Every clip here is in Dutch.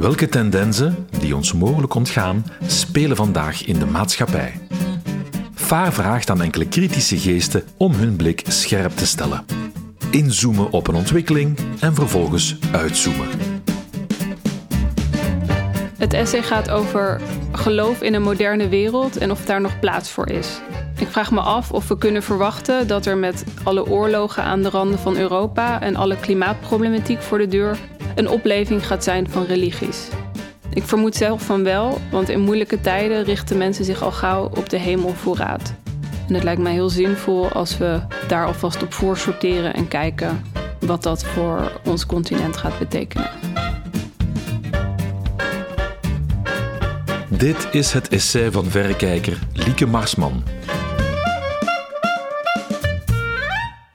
Welke tendensen, die ons mogelijk ontgaan, spelen vandaag in de maatschappij? Vaar vraagt aan enkele kritische geesten om hun blik scherp te stellen. Inzoomen op een ontwikkeling en vervolgens uitzoomen. Het essay gaat over geloof in een moderne wereld en of daar nog plaats voor is. Ik vraag me af of we kunnen verwachten dat er met alle oorlogen aan de randen van Europa en alle klimaatproblematiek voor de deur een opleving gaat zijn van religies. Ik vermoed zelf van wel, want in moeilijke tijden richten mensen zich al gauw op de hemel voorraad. En het lijkt mij heel zinvol als we daar alvast op voorsorteren en kijken wat dat voor ons continent gaat betekenen. Dit is het essay van verrekijker Lieke Marsman.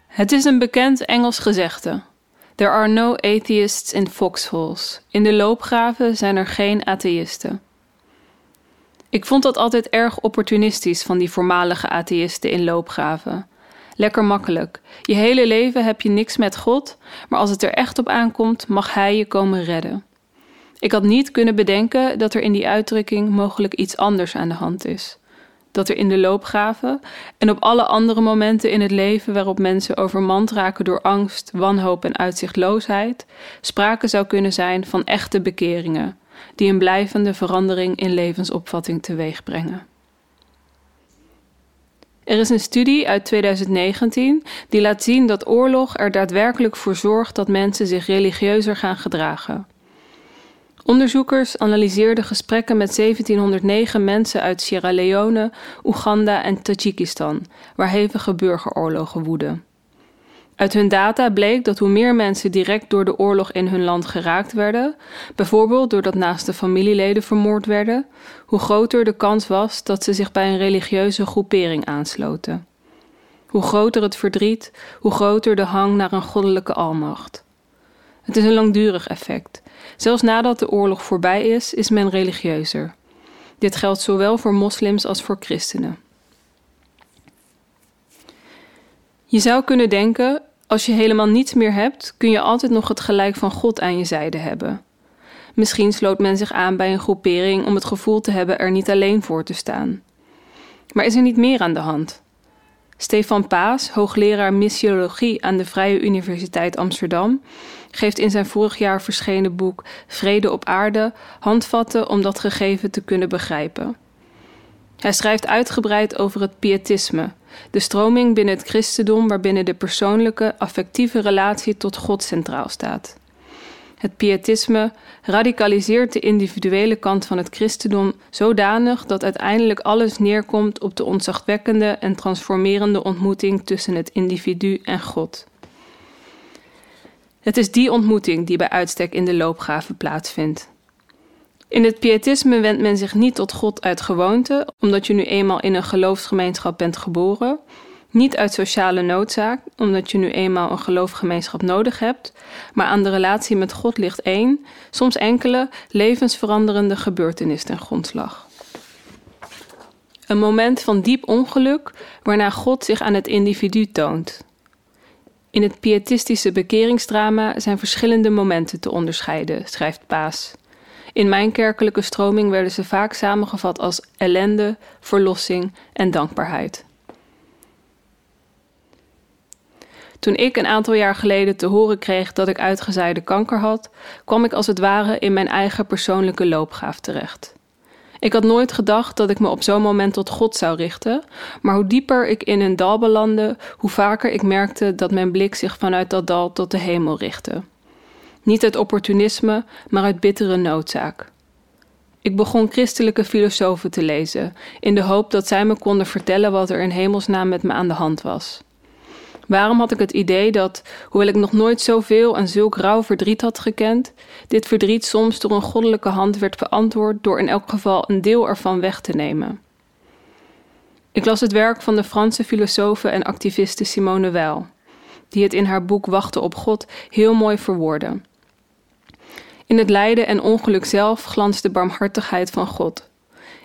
Het is een bekend Engels gezegde. There are no atheists in foxholes. In de loopgraven zijn er geen atheïsten. Ik vond dat altijd erg opportunistisch van die voormalige atheïsten in loopgraven. Lekker makkelijk. Je hele leven heb je niks met God, maar als het er echt op aankomt, mag Hij je komen redden. Ik had niet kunnen bedenken dat er in die uitdrukking mogelijk iets anders aan de hand is dat er in de loopgraven en op alle andere momenten in het leven waarop mensen overmand raken door angst, wanhoop en uitzichtloosheid, sprake zou kunnen zijn van echte bekeringen, die een blijvende verandering in levensopvatting teweeg brengen. Er is een studie uit 2019 die laat zien dat oorlog er daadwerkelijk voor zorgt dat mensen zich religieuzer gaan gedragen. Onderzoekers analyseerden gesprekken met 1709 mensen uit Sierra Leone, Oeganda en Tajikistan, waar hevige burgeroorlogen woeden. Uit hun data bleek dat hoe meer mensen direct door de oorlog in hun land geraakt werden, bijvoorbeeld doordat naaste familieleden vermoord werden, hoe groter de kans was dat ze zich bij een religieuze groepering aansloten. Hoe groter het verdriet, hoe groter de hang naar een goddelijke almacht. Het is een langdurig effect. Zelfs nadat de oorlog voorbij is, is men religieuzer. Dit geldt zowel voor moslims als voor christenen. Je zou kunnen denken: als je helemaal niets meer hebt, kun je altijd nog het gelijk van God aan je zijde hebben. Misschien sloot men zich aan bij een groepering om het gevoel te hebben er niet alleen voor te staan. Maar is er niet meer aan de hand? Stefan Paas, hoogleraar missiologie aan de Vrije Universiteit Amsterdam, geeft in zijn vorig jaar verschenen boek Vrede op Aarde handvatten om dat gegeven te kunnen begrijpen. Hij schrijft uitgebreid over het pietisme, de stroming binnen het christendom waarbinnen de persoonlijke, affectieve relatie tot God centraal staat. Het pietisme radicaliseert de individuele kant van het christendom zodanig dat uiteindelijk alles neerkomt op de ontzagwekkende en transformerende ontmoeting tussen het individu en God. Het is die ontmoeting die bij uitstek in de loopgraven plaatsvindt. In het pietisme wendt men zich niet tot God uit gewoonte, omdat je nu eenmaal in een geloofsgemeenschap bent geboren, niet uit sociale noodzaak, omdat je nu eenmaal een geloofgemeenschap nodig hebt, maar aan de relatie met God ligt één, soms enkele, levensveranderende gebeurtenis ten grondslag. Een moment van diep ongeluk waarna God zich aan het individu toont. In het pietistische bekeringsdrama zijn verschillende momenten te onderscheiden, schrijft Paas. In mijn kerkelijke stroming werden ze vaak samengevat als ellende, verlossing en dankbaarheid. Toen ik een aantal jaar geleden te horen kreeg dat ik uitgezaaide kanker had, kwam ik als het ware in mijn eigen persoonlijke loopgraaf terecht. Ik had nooit gedacht dat ik me op zo'n moment tot God zou richten, maar hoe dieper ik in een dal belandde, hoe vaker ik merkte dat mijn blik zich vanuit dat dal tot de hemel richtte. Niet uit opportunisme, maar uit bittere noodzaak. Ik begon christelijke filosofen te lezen, in de hoop dat zij me konden vertellen wat er in hemelsnaam met me aan de hand was. Waarom had ik het idee dat, hoewel ik nog nooit zoveel en zulk rauw verdriet had gekend, dit verdriet soms door een goddelijke hand werd beantwoord door in elk geval een deel ervan weg te nemen? Ik las het werk van de Franse filosofe en activiste Simone Weil, die het in haar boek Wachten op God heel mooi verwoordde. In het lijden en ongeluk zelf glanst de barmhartigheid van God.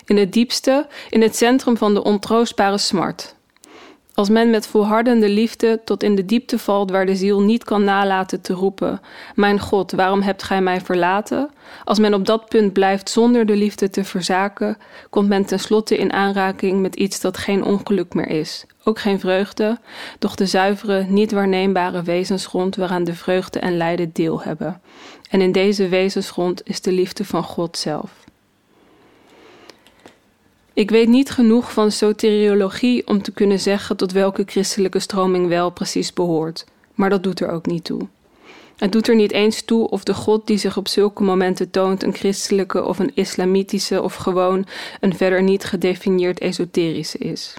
In het diepste, in het centrum van de ontroostbare smart, Als men met volhardende liefde tot in de diepte valt waar de ziel niet kan nalaten te roepen: Mijn God, waarom hebt gij mij verlaten? Als men op dat punt blijft zonder de liefde te verzaken, komt men tenslotte in aanraking met iets dat geen ongeluk meer is, ook geen vreugde, doch de zuivere, niet waarneembare wezensgrond waaraan de vreugde en lijden deel hebben. En in deze wezensgrond is de liefde van God zelf. Ik weet niet genoeg van soteriologie om te kunnen zeggen tot welke christelijke stroming wel precies behoort, maar dat doet er ook niet toe. Het doet er niet eens toe of de God die zich op zulke momenten toont een christelijke of een islamitische of gewoon een verder niet gedefinieerd esoterische is.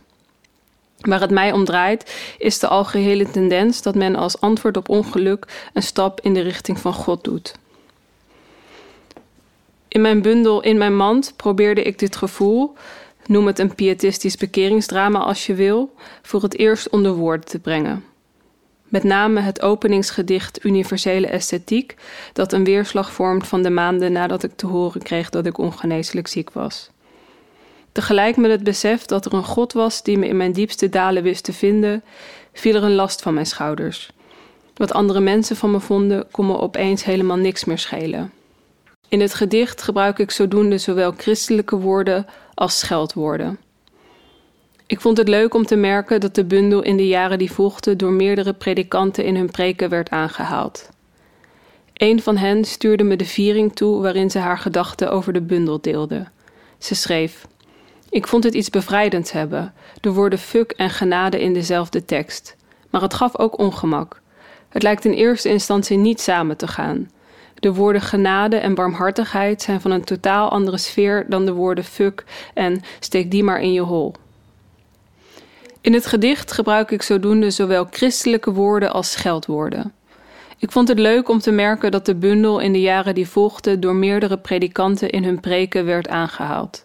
Waar het mij om draait, is de algehele tendens dat men als antwoord op ongeluk een stap in de richting van God doet. In mijn bundel In mijn mand probeerde ik dit gevoel, noem het een pietistisch bekeringsdrama als je wil, voor het eerst onder woorden te brengen. Met name het openingsgedicht Universele Esthetiek, dat een weerslag vormt van de maanden nadat ik te horen kreeg dat ik ongeneeslijk ziek was. Tegelijk met het besef dat er een God was die me in mijn diepste dalen wist te vinden, viel er een last van mijn schouders. Wat andere mensen van me vonden, kon me opeens helemaal niks meer schelen. In het gedicht gebruik ik zodoende zowel christelijke woorden als scheldwoorden. Ik vond het leuk om te merken dat de bundel in de jaren die volgden door meerdere predikanten in hun preken werd aangehaald. Een van hen stuurde me de viering toe waarin ze haar gedachten over de bundel deelde. Ze schreef: Ik vond het iets bevrijdends hebben, de woorden fuck en genade in dezelfde tekst. Maar het gaf ook ongemak. Het lijkt in eerste instantie niet samen te gaan. De woorden genade en barmhartigheid zijn van een totaal andere sfeer dan de woorden fuck en steek die maar in je hol. In het gedicht gebruik ik zodoende zowel christelijke woorden als scheldwoorden. Ik vond het leuk om te merken dat de bundel in de jaren die volgden door meerdere predikanten in hun preken werd aangehaald.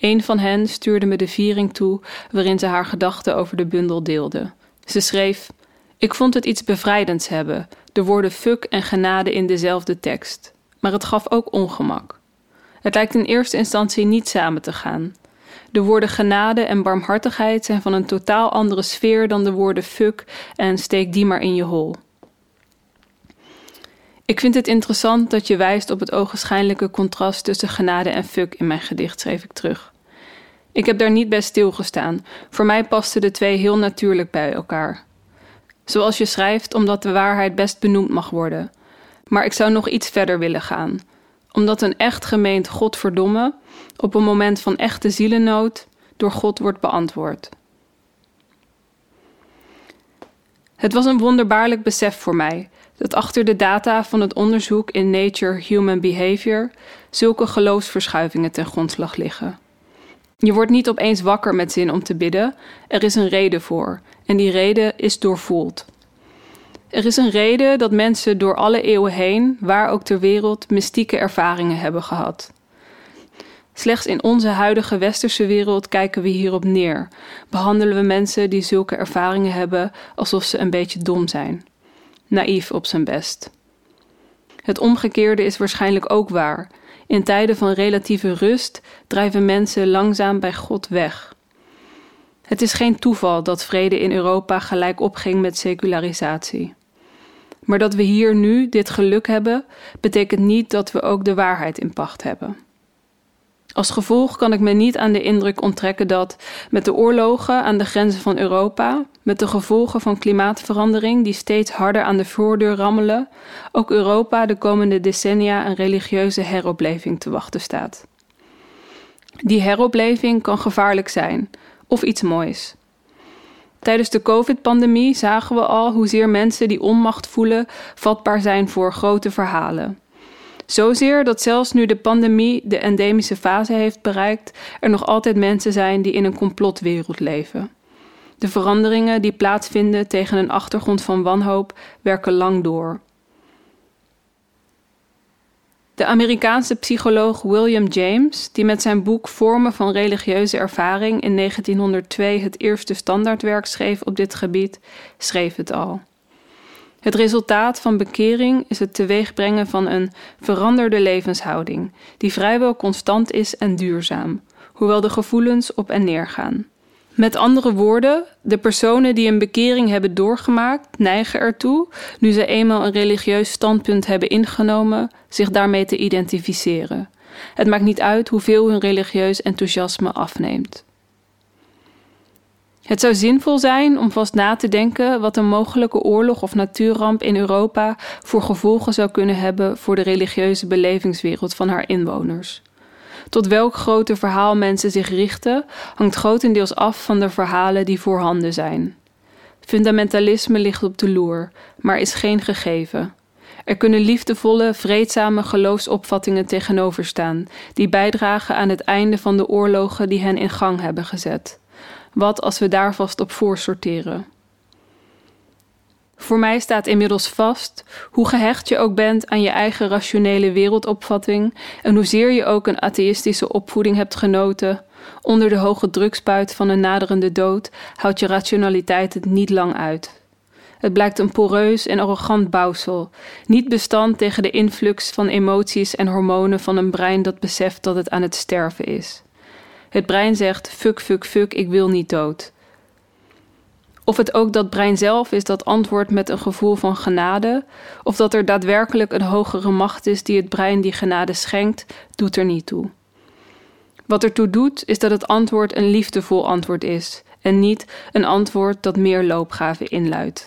Een van hen stuurde me de viering toe waarin ze haar gedachten over de bundel deelde. Ze schreef: Ik vond het iets bevrijdends hebben, de woorden fuck en genade in dezelfde tekst. Maar het gaf ook ongemak. Het lijkt in eerste instantie niet samen te gaan. De woorden genade en barmhartigheid zijn van een totaal andere sfeer dan de woorden fuck en steek die maar in je hol. Ik vind het interessant dat je wijst op het ogenschijnlijke contrast tussen genade en fuck in mijn gedicht, schreef ik terug. Ik heb daar niet bij stilgestaan. Voor mij pasten de twee heel natuurlijk bij elkaar. Zoals je schrijft, omdat de waarheid best benoemd mag worden. Maar ik zou nog iets verder willen gaan. Omdat een echt gemeend Godverdomme op een moment van echte zielennood door God wordt beantwoord. Het was een wonderbaarlijk besef voor mij dat achter de data van het onderzoek in Nature Human Behavior zulke geloofsverschuivingen ten grondslag liggen. Je wordt niet opeens wakker met zin om te bidden, er is een reden voor en die reden is doorvoeld. Er is een reden dat mensen door alle eeuwen heen, waar ook ter wereld, mystieke ervaringen hebben gehad. Slechts in onze huidige westerse wereld kijken we hierop neer. Behandelen we mensen die zulke ervaringen hebben alsof ze een beetje dom zijn. Naïef op zijn best. Het omgekeerde is waarschijnlijk ook waar. In tijden van relatieve rust drijven mensen langzaam bij God weg. Het is geen toeval dat vrede in Europa gelijk opging met secularisatie. Maar dat we hier nu dit geluk hebben, betekent niet dat we ook de waarheid in pacht hebben. Als gevolg kan ik me niet aan de indruk onttrekken dat met de oorlogen aan de grenzen van Europa, met de gevolgen van klimaatverandering die steeds harder aan de voordeur rammelen, ook Europa de komende decennia een religieuze heropleving te wachten staat. Die heropleving kan gevaarlijk zijn, of iets moois. Tijdens de COVID-pandemie zagen we al hoezeer mensen die onmacht voelen vatbaar zijn voor grote verhalen. Zozeer dat zelfs nu de pandemie de endemische fase heeft bereikt, er nog altijd mensen zijn die in een complotwereld leven. De veranderingen die plaatsvinden tegen een achtergrond van wanhoop werken lang door. De Amerikaanse psycholoog William James, die met zijn boek Vormen van religieuze ervaring in 1902 het eerste standaardwerk schreef op dit gebied, schreef het al. Het resultaat van bekering is het teweegbrengen van een veranderde levenshouding, die vrijwel constant is en duurzaam, hoewel de gevoelens op en neer gaan. Met andere woorden, de personen die een bekering hebben doorgemaakt, neigen ertoe, nu ze eenmaal een religieus standpunt hebben ingenomen, zich daarmee te identificeren. Het maakt niet uit hoeveel hun religieus enthousiasme afneemt. Het zou zinvol zijn om vast na te denken wat een mogelijke oorlog of natuurramp in Europa voor gevolgen zou kunnen hebben voor de religieuze belevingswereld van haar inwoners. Tot welk grote verhaal mensen zich richten, hangt grotendeels af van de verhalen die voorhanden zijn. Fundamentalisme ligt op de loer, maar is geen gegeven. Er kunnen liefdevolle, vreedzame geloofsopvattingen tegenover staan, die bijdragen aan het einde van de oorlogen die hen in gang hebben gezet. Wat als we daar vast op voorsorteren? Voor mij staat inmiddels vast, hoe gehecht je ook bent aan je eigen rationele wereldopvatting en hoezeer je ook een atheïstische opvoeding hebt genoten, onder de hoge drukspuit van een naderende dood houdt je rationaliteit het niet lang uit. Het blijkt een poreus en arrogant bouwsel, niet bestand tegen de influx van emoties en hormonen van een brein dat beseft dat het aan het sterven is. Het brein zegt: fuck, fuck, fuck, ik wil niet dood. Of het ook dat brein zelf is dat antwoordt met een gevoel van genade, of dat er daadwerkelijk een hogere macht is die het brein die genade schenkt, doet er niet toe. Wat ertoe doet, is dat het antwoord een liefdevol antwoord is en niet een antwoord dat meer loopgave inluidt.